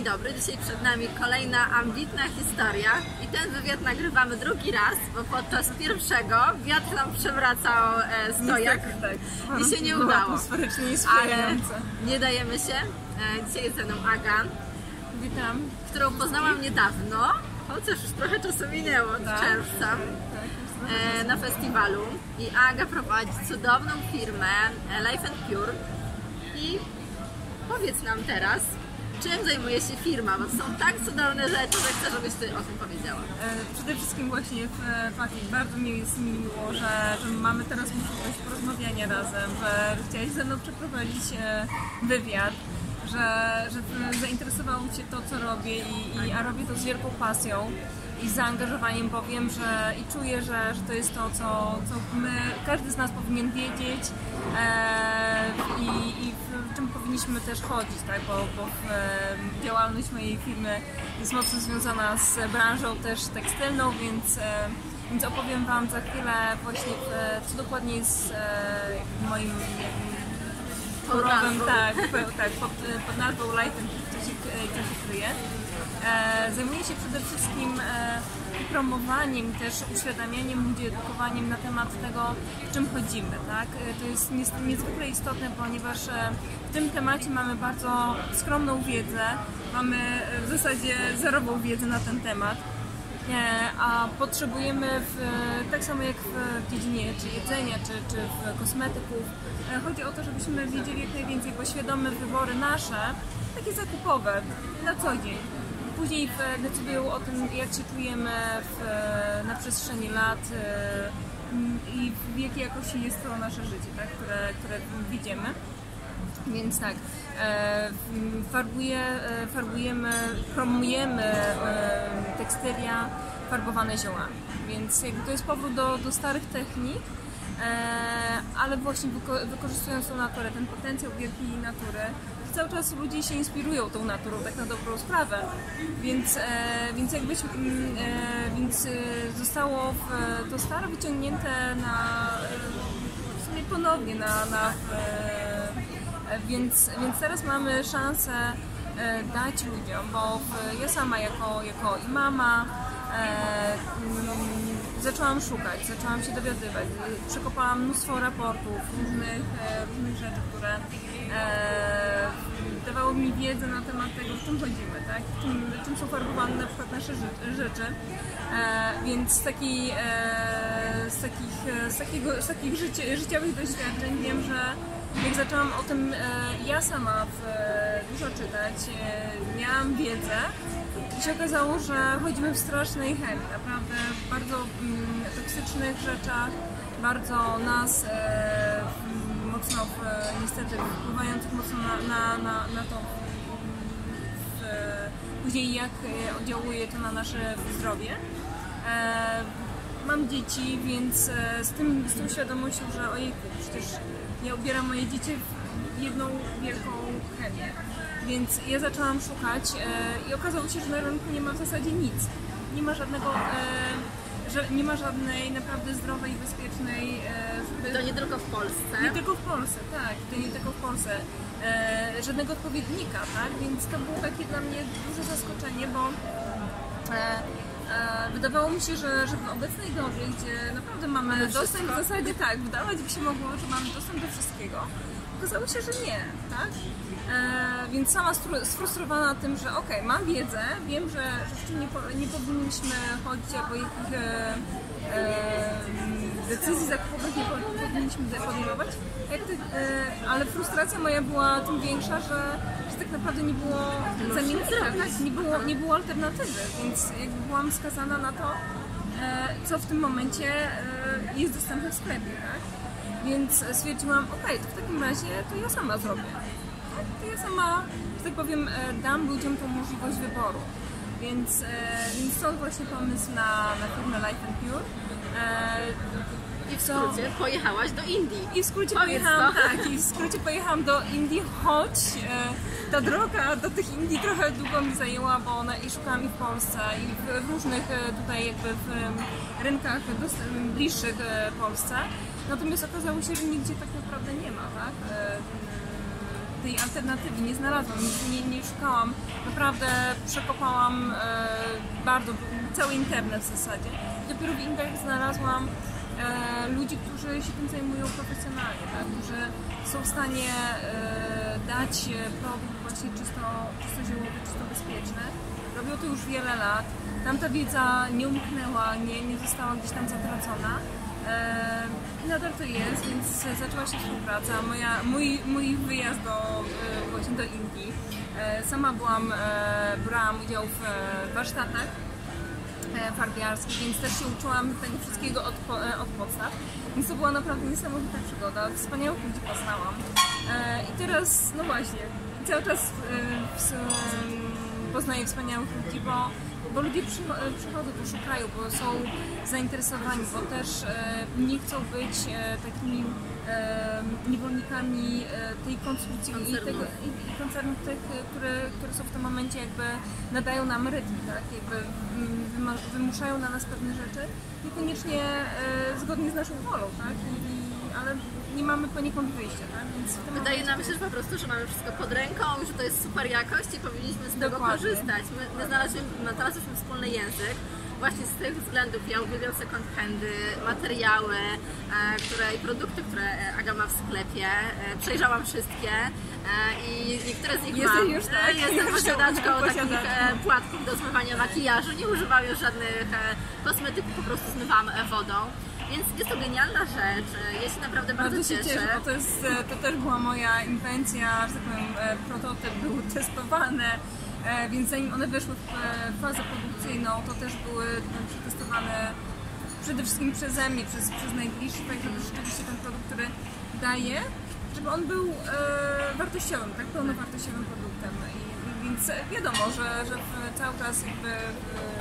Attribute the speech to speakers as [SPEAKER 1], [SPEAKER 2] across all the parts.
[SPEAKER 1] Dzień dobry, dzisiaj przed nami kolejna ambitna historia i ten wywiad nagrywamy drugi raz, bo podczas pierwszego wiatr nam przewracał e, stojak
[SPEAKER 2] Niestety, tak.
[SPEAKER 1] i się nie udało. Ale nie dajemy się. E, dzisiaj jest ze mną Aga,
[SPEAKER 2] Witam.
[SPEAKER 1] którą poznałam niedawno, chociaż już trochę czasu minęło od
[SPEAKER 2] Tak.
[SPEAKER 1] czerwca. e, na festiwalu i Aga prowadzi cudowną firmę e, Life and Pure i powiedz nam teraz, czym zajmuje się firma, bo to są tak cudowne rzeczy, że chcę, żebyś Ty o tym powiedziała.
[SPEAKER 2] E, Przede wszystkim właśnie w Paki bardzo mi jest mi miło, że, że mamy teraz możliwość porozmawiania razem, że chciałeś ze mną przeprowadzić e, wywiad, że, że zainteresowało Cię to, co robię i, i a robię to z wielką pasją i zaangażowaniem, bo wiem, że i czuję, że, że to jest to, co, co my, każdy z nas powinien wiedzieć e, i, i w powinniśmy też chodzić, tak? bo, bo w, e, działalność mojej firmy jest mocno związana z branżą też tekstylną, więc, e, więc opowiem Wam za chwilę właśnie, e, co dokładnie jest e, moim chorobem,
[SPEAKER 1] nazwą.
[SPEAKER 2] tak, tak pod, pod nazwą Light and co się, kryje. E, zajmuję się przede wszystkim e, promowaniem i też uświadamianiem ludzi, edukowaniem na temat tego, czym chodzimy. Tak? E, To jest niezwykle istotne, ponieważ e, w tym temacie mamy bardzo skromną wiedzę, mamy e, w zasadzie zerową wiedzę na ten temat. A potrzebujemy w, tak samo jak w dziedzinie czy jedzenia, czy, czy w kosmetyków. Chodzi o to, żebyśmy wiedzieli jak najwięcej, bo świadome wybory nasze, takie zakupowe, na co dzień. Później w, decydują o tym, jak się czujemy w, na przestrzeni lat e, i w jakiej jakości jest to nasze życie, tak, które, które widzimy. Więc tak, e, m, farbuję, e, farbujemy, promujemy e, tekstylia farbowane ziołami. Więc jakby to jest powrót do, do starych technik, e, ale właśnie wyko- wykorzystując tą naturę, ten potencjał wielkiej natury. Cały czas ludzie się inspirują tą naturą, tak na dobrą sprawę. Więc, e, więc jakbyś, mm, e, więc e, zostało w, to stare wyciągnięte na, e, w sumie ponownie na, na e, Więc, więc teraz mamy szansę dać ludziom, bo ja sama jako, jako i mama e, mm, zaczęłam szukać, zaczęłam się dowiadywać, przekopałam mnóstwo raportów, różnych, różnych rzeczy, które e, dawały mi wiedzę na temat tego, w czym chodzimy, tak? w czym, czym są farbowane na przykład nasze rzeczy. E, więc z, takiej, e, z, takich, e, z, takiego, z takich życie, życiowych doświadczeń wiem, że jak zaczęłam o tym e, ja sama w, dużo czytać, miałam wiedzę i się okazało, że chodzimy w strasznej chemii, naprawdę w bardzo mm, toksycznych rzeczach, bardzo nas mocno w, niestety wpływających mocno na, na, na, na to w, później jak oddziałuje to na nasze zdrowie. E, mam dzieci, więc e, z, tym, z tą świadomością, że ojejku, przecież ja ubieram moje dzieci w jedną wielką chemię. Więc ja zaczęłam szukać e, i okazało się, że na rynku nie ma w zasadzie nic. Nie ma żadnego, że nie ma żadnej naprawdę zdrowej, bezpiecznej e,
[SPEAKER 1] To nie tylko w Polsce.
[SPEAKER 2] nie tylko w Polsce, tak, to nie tylko w Polsce. E, żadnego odpowiednika, tak? Więc to było takie dla mnie duże zaskoczenie, bo e, e, wydawało mi się, że, że w obecnej dobie, gdzie naprawdę mamy dostęp w zasadzie tak, wydawać by się mogło, że mamy dostęp do wszystkiego, okazało się, że nie, tak? E, więc sama sfrustrowana tym, że okej, mam wiedzę, wiem, że, czym nie, nie powinniśmy chodzić, albo jakich e, e, decyzji zakupowych nie po- powinniśmy podejmować, e, ale frustracja moja była tym większa, że, że tak naprawdę nie było zamiennika, tak? nie, było, nie było alternatywy, więc jakby byłam skazana na to, e, co w tym momencie jest dostępne w sklepie, tak? Więc stwierdziłam, okej, to w takim razie to ja sama zrobię. To ja sama, że tak powiem, e, dam ludziom tą możliwość wyboru. Więc, e, więc stąd właśnie pomysł na, na firmę Life and Pure. E,
[SPEAKER 1] I w skrócie pojechałaś do Indii.
[SPEAKER 2] i w skrócie
[SPEAKER 1] Powiedz
[SPEAKER 2] pojechałam,
[SPEAKER 1] to.
[SPEAKER 2] tak, i w skrócie pojechałam do Indii, choć e, ta droga do tych Indii trochę długo mi zajęła, bo ona i szukałam i w Polsce, i w, różnych tutaj jakby w rynkach dost- bliższych Polsce. Natomiast okazało się, że nigdzie tak naprawdę nie ma, tak? E, tej alternatywy nie znalazłam, nie, nie, szukałam. Naprawdę przekopałam e, bardzo, cały internet w zasadzie. Dopiero w internecie znalazłam e, ludzi, którzy się tym zajmują profesjonalnie, tak? którzy są w stanie e, dać e, produkt właśnie czysto, czysto ziołowy, czysto bezpieczny. Robią to już wiele lat. Tam ta wiedza nie umknęła, nie, nie została gdzieś tam zatracona. I nadal to jest, więc zaczęła się współpraca. Moja, mój, mój wyjazd do, e, właśnie do Indii. E, sama byłam, e, brałam udział w warsztatach farbiarskich, więc też się uczyłam tego wszystkiego od, od podstaw. Więc to była naprawdę niesamowita przygoda. Wspaniałych ludzi poznałam. I teraz, no właśnie, cały czas poznaję wspaniałych ludzi, bo, bo ludzie e, przychodzą, tu szukają, bo są zainteresowani, bo też e, nie chcą być e, takimi niewolnikami tej konstrukcji i,
[SPEAKER 1] Koncernów.
[SPEAKER 2] tego, i, koncernów tych, które, które są w tym momencie jakby nadają nam rytm, tak? Jakby mm, wymuszają na nas pewne rzeczy, niekoniecznie zgodnie z naszą wolą, tak? I, ale nie mamy poniekąd wyjścia, tak? Więc
[SPEAKER 1] Wydaje nam się, że po prostu, że mamy wszystko pod ręką, że to jest super jakość i powinniśmy z tego
[SPEAKER 2] Dokładnie.
[SPEAKER 1] korzystać. My, my znalazłyśmy, znalazłyśmy wspólny język. Właśnie z tych względów ja uwielbiam second handy, materiały, e, które, i produkty, które e, Aga ma w sklepie. E, przejrzałam wszystkie e, i niektóre z nich
[SPEAKER 2] Jesteś
[SPEAKER 1] mam.
[SPEAKER 2] już, tak?
[SPEAKER 1] E, Jestem
[SPEAKER 2] Już
[SPEAKER 1] posiadaczką takich e, płatków do zmywania makijażu. Nie używam już żadnych e, kosmetyków, po prostu zmywam wodą. Więc jest to genialna rzecz. Ja się naprawdę bardzo,
[SPEAKER 2] Bardzo się cieszę, bo to, jest, e, to też była moja inwencja, że tak powiem, e, prototyp był testowany, e, więc zanim one weszły w fazę produkcyjną, to też były przetestowane przede wszystkim przeze mnie, przez, przez najbliższych, tak żeby rzeczywiście ten produkt, który daje, żeby on był e, wartościowym, tak pełnowartościowym produktem. I, i więc wiadomo, że, że cały czas jakby e,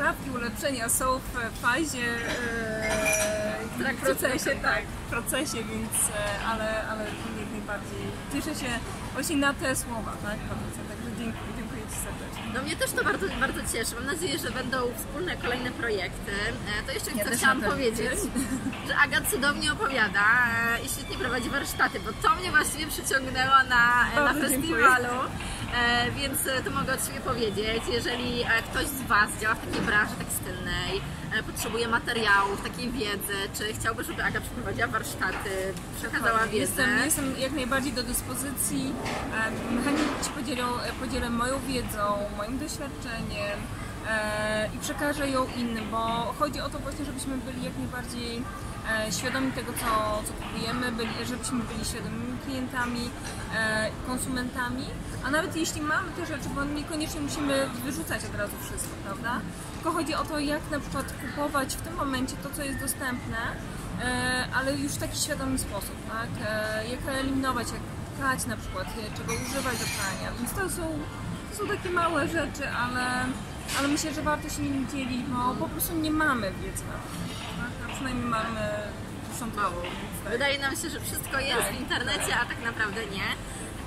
[SPEAKER 2] poprawki, ulepszenia są w fazie e, w
[SPEAKER 1] trakcie
[SPEAKER 2] procesie, tak, w procesie, więc e, ale, ale jak najbardziej cieszę się właśnie na te słowa, tak, Patrycja, także dziękuję, dziękuję Ci serdecznie.
[SPEAKER 1] No mnie też to bardzo, bardzo cieszy. Mam nadzieję, że będą wspólne kolejne projekty. E, To jeszcze
[SPEAKER 2] Ja
[SPEAKER 1] chciałam powiedzieć, że Aga cudownie opowiada i świetnie prowadzi warsztaty, bo to mnie właściwie przyciągnęło na, na festiwalu. E, Więc e, to mogę od siebie powiedzieć, jeżeli e, ktoś z Was działa w takiej branży tekstylnej, e, potrzebuje materiałów, takiej wiedzy, czy chciałby, żeby Aga przeprowadziła warsztaty, przekazała wiedzę.
[SPEAKER 2] Jestem, jestem jak najbardziej do dyspozycji. E, Mechanicy Ci podzielą, e, podzielę moją wiedzą, moim doświadczeniem i przekażę ją innym, bo chodzi o to właśnie, żebyśmy byli jak najbardziej świadomi tego, co, co kupujemy, byli, żebyśmy byli świadomymi klientami, e, konsumentami, a nawet jeśli mamy te rzeczy, bo niekoniecznie musimy wyrzucać od razu wszystko, prawda? Tylko chodzi o to, jak na przykład kupować w tym momencie to, co jest dostępne, e, ale już w taki świadomy sposób, tak? E, jak eliminować, jak prać na przykład, e, czego używać do prania. Więc to są, to są takie małe rzeczy, ale, ale myślę, że warto się nimi dzielić, bo po prostu nie mamy wiedzy na tak? A przynajmniej mamy początkową. więc tak.
[SPEAKER 1] Wydaje nam się, że wszystko jest
[SPEAKER 2] Tak,
[SPEAKER 1] w internecie, a tak naprawdę nie.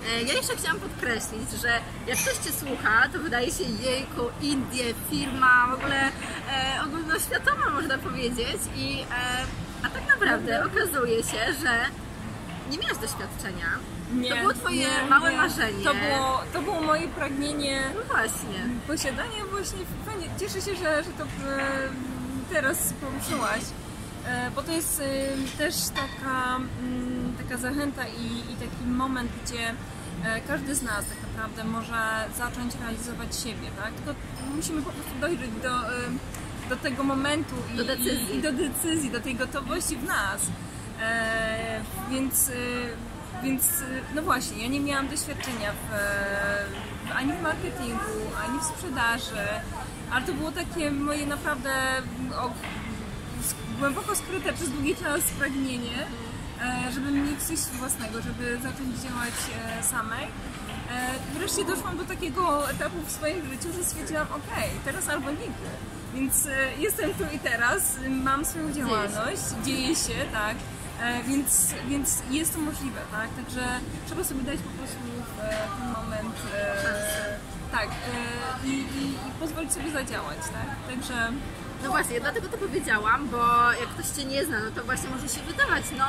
[SPEAKER 1] E, Ja jeszcze chciałam podkreślić, że jak ktoś Cię słucha, to wydaje się jejku, Indie, firma, w ogóle e, ogólnoświatowa można powiedzieć i e, a tak naprawdę okazuje się, że nie miałaś doświadczenia. to było Twoje małe marzenie.
[SPEAKER 2] To było, to było moje pragnienie
[SPEAKER 1] No właśnie.
[SPEAKER 2] posiadania właśnie fajnie. Cieszę się, że, że to e, teraz poruszyłaś, e, bo to jest e, też taka, mm, taka zachęta i, i taki moment, gdzie każdy z nas tak naprawdę może zacząć realizować siebie, tak? Tylko musimy po prostu dojrzeć do, do tego momentu i
[SPEAKER 1] Do decyzji.
[SPEAKER 2] I, i do decyzji, do tej gotowości w nas. E, więc, e, więc e, no właśnie, ja nie miałam doświadczenia w, ani w marketingu, ani w sprzedaży, ale to było takie moje naprawdę o, głęboko skryte przez długi czas pragnienie, żeby mieć coś własnego, żeby zacząć działać samej. Wreszcie doszłam do takiego etapu w swoim życiu, że stwierdziłam, ok, teraz albo nigdy. Więc jestem tu i teraz, mam swoją działalność, dzieje się, tak. E, Więc, więc jest to możliwe, tak? Także trzeba sobie dać po prostu e, ten moment e, tak, i, i, i pozwolić sobie zadziałać, tak? Także
[SPEAKER 1] No właśnie, dlatego to powiedziałam, bo jak ktoś Cię nie zna, no to właśnie może się wydawać, no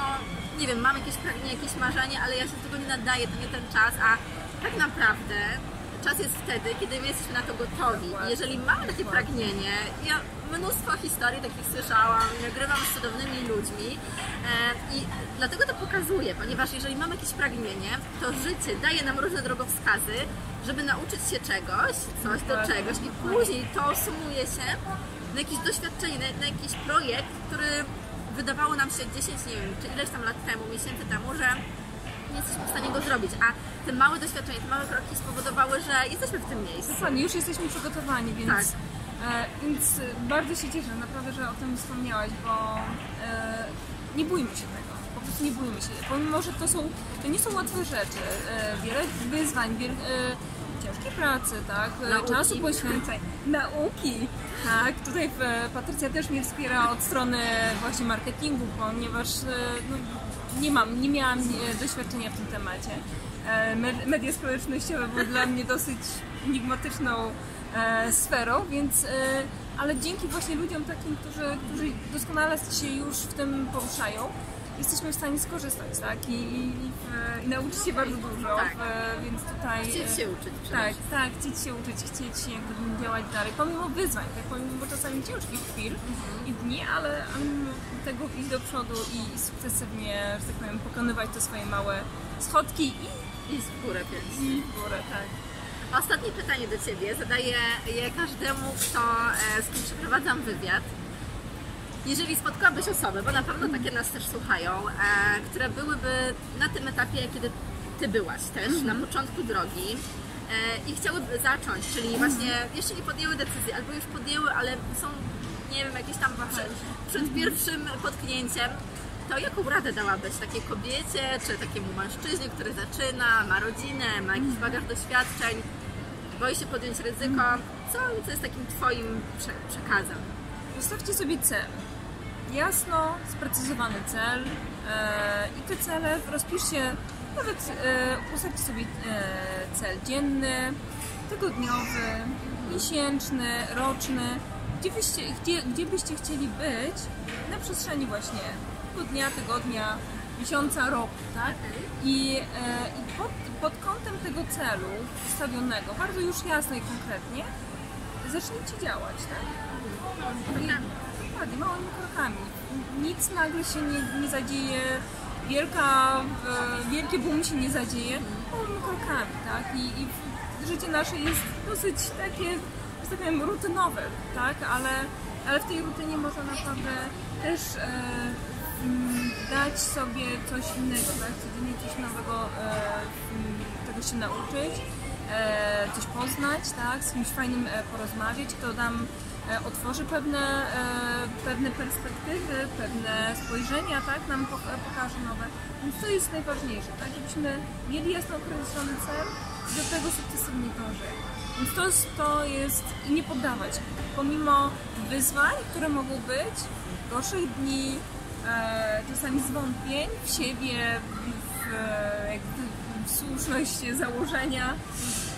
[SPEAKER 1] nie wiem, mam jakieś pragnienie, jakieś marzenie, ale ja się do tego nie nadaję, to nie ten czas, a tak naprawdę czas jest wtedy, kiedy my jesteśmy na to gotowi. I jeżeli mamy takie pragnienie, ja mnóstwo historii takich słyszałam, nagrywam z cudownymi ludźmi e, i dlatego to pokazuję, ponieważ jeżeli mamy jakieś pragnienie, to życie daje nam różne drogowskazy, żeby nauczyć się czegoś, coś do czegoś. I później to sumuje się na jakieś doświadczenie, na, na jakiś projekt, który wydawało nam się 10, nie wiem, czy ileś tam lat temu, miesięcy temu, że nie jesteśmy w stanie go zrobić, a te małe doświadczenia, te małe kroki spowodowały, że jesteśmy w tym miejscu.
[SPEAKER 2] Dokładnie, już jesteśmy przygotowani, więc,
[SPEAKER 1] Tak.
[SPEAKER 2] e, więc bardzo się cieszę naprawdę, że o tym wspomniałaś, bo e, nie bójmy się tego. Po prostu nie bójmy się. Pomimo, że to są, to nie są łatwe rzeczy. E, wiele wyzwań, wiele, ciężkiej pracy, tak?
[SPEAKER 1] Nauki.
[SPEAKER 2] Czasu poświęceń, nauki. Tak, tutaj Patrycja też mnie wspiera od strony właśnie marketingu, ponieważ no, nie mam, nie miałam e, doświadczenia w tym temacie. E, med- Media społecznościowe były dla mnie dosyć enigmatyczną e, sferą, więc ale dzięki właśnie ludziom takim, którzy, którzy doskonale się już w tym poruszają, jesteśmy w stanie skorzystać, tak? I, i, i, w, nauczyć się bardzo dużo,
[SPEAKER 1] Tak.
[SPEAKER 2] więc tutaj...
[SPEAKER 1] Chcieć
[SPEAKER 2] e,
[SPEAKER 1] się uczyć przede
[SPEAKER 2] tak, tak, chcieć się uczyć, chcieć jakby działać dalej, pomimo wyzwań, tak, pomimo czasami ciężkich chwil i dni, ale, mimo tego iść do przodu i, i sukcesywnie, że tak powiem, pokonywać te swoje małe schodki i,
[SPEAKER 1] I z górę więc.
[SPEAKER 2] i w górę, tak.
[SPEAKER 1] Ostatnie pytanie do Ciebie zadaję je każdemu, kto, e, z kim przeprowadzam wywiad. Jeżeli spotkałabyś osoby, bo na pewno takie nas też słuchają, e, które byłyby na tym etapie, kiedy Ty byłaś też, na początku drogi e, i chciałyby zacząć, czyli właśnie jeszcze nie podjęły decyzji, albo już podjęły, ale są, nie wiem, jakieś tam przed, przed pierwszym potknięciem, to jaką radę dałabyś takiej kobiecie, czy takiemu mężczyźnie, który zaczyna, ma rodzinę, ma jakiś bagaż doświadczeń, boi się podjąć ryzyko? Co, co jest takim Twoim prze, przekazem?
[SPEAKER 2] Ustawcie sobie cel. Jasno sprecyzowany cel e, i te cele rozpiszcie, nawet e, ustawcie sobie e, cel dzienny, tygodniowy, miesięczny, roczny, gdzie byście, gdzie, gdzie byście chcieli być na przestrzeni właśnie dnia, tygodnia, miesiąca, roku, tak? I, i pod, pod kątem tego celu ustawionego, bardzo już jasno i konkretnie, zacznijcie działać, tak? I, dokładnie, małymi krokami. Nic nagle się nie, nie zadzieje, wielka, e, wielkie boom się nie zadzieje, małymi krokami, tak? I, i życie nasze jest dosyć takie, że tak powiem, rutynowe, tak? Ale, ale w tej rutynie można naprawdę też e, mm, dać sobie coś innego, tak? Codziennie coś nowego e, mm, tego się nauczyć, coś poznać, tak? Z kimś fajnym e, porozmawiać, kto nam e, otworzy pewne, e, pewne perspektywy, pewne spojrzenia, tak? Nam po- e, pokaże nowe. Więc to jest najważniejsze, tak? Żebyśmy mieli jasno określony cel i do tego sukcesywnie dążyli. Więc to jest, to jest i nie poddawać. Pomimo wyzwań, które mogą być, gorszych dni, e, czasami zwątpień w siebie, w, e, jakby słuszność założenia,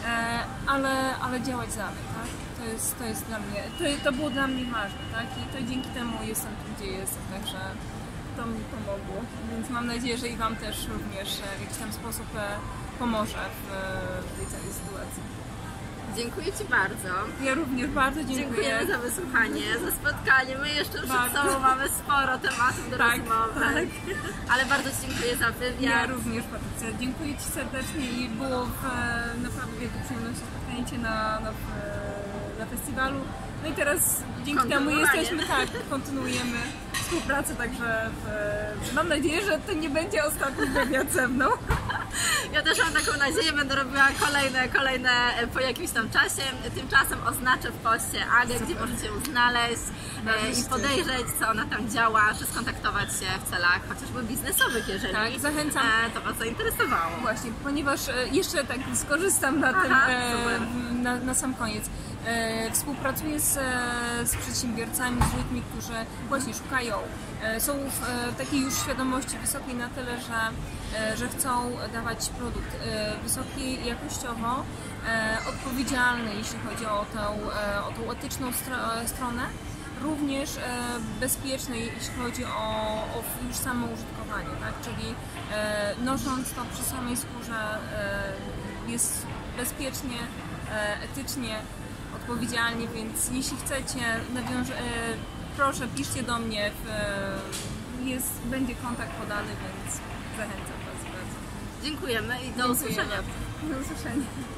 [SPEAKER 2] e, ale, ale działać dalej, tak? To jest, to jest dla mnie, to, to było dla mnie ważne, tak? I to dzięki temu jestem tu, gdzie jestem, także to mi pomogło. Więc mam nadzieję, że i Wam też również e, w jakiś tam sposób e, pomoże w, tej całej sytuacji.
[SPEAKER 1] Dziękuję Ci bardzo.
[SPEAKER 2] Ja również bardzo dziękuję.
[SPEAKER 1] Dziękujemy za wysłuchanie, za spotkanie. My jeszcze przed
[SPEAKER 2] Bardzo.
[SPEAKER 1] sobą mamy sporo tematów do
[SPEAKER 2] Tak,
[SPEAKER 1] rozmowy.
[SPEAKER 2] tak.
[SPEAKER 1] Ale bardzo Ci dziękuję za
[SPEAKER 2] Ja
[SPEAKER 1] wywiad.
[SPEAKER 2] również, Patrycja. Dziękuję Ci serdecznie i było w, e, naprawdę wielką przyjemność spotkanie Cię na, na, w- na festiwalu. No i teraz dzięki temu jesteśmy, tak, kontynuujemy współpracę, także w, mam nadzieję, że to nie będzie ostatni wywiad ze mną.
[SPEAKER 1] Ja też mam taką nadzieję, będę robiła kolejne, kolejne e, po jakimś tam czasie. Tymczasem oznaczę w poście Agę, gdzie możecie ją znaleźć e, i podejrzeć, co ona tam działa, czy skontaktować się w celach chociażby biznesowych, jeżeli
[SPEAKER 2] Tak, zachęcam.
[SPEAKER 1] e, to Was zainteresowało.
[SPEAKER 2] Właśnie, ponieważ jeszcze tak skorzystam na tym
[SPEAKER 1] Aha, super.
[SPEAKER 2] na, na sam koniec. E, współpracuję z, z przedsiębiorcami, z ludźmi, którzy właśnie szukają, e, są w e, takiej już świadomości wysokiej na tyle, że, że chcą dawać produkt wysoki jakościowo odpowiedzialny, jeśli chodzi o tą, o tą etyczną stro, stronę, również bezpieczny, jeśli chodzi o, o już samo użytkowanie, tak? czyli nosząc to przy samej skórze jest bezpiecznie, etycznie, odpowiedzialnie, więc jeśli chcecie, nawiąż, e, proszę piszcie do mnie, w, e, jest, będzie kontakt podany, więc zachęcam Was bardzo.
[SPEAKER 1] Dziękujemy i do
[SPEAKER 2] Dziękujemy.
[SPEAKER 1] usłyszenia.
[SPEAKER 2] Do usłyszenia.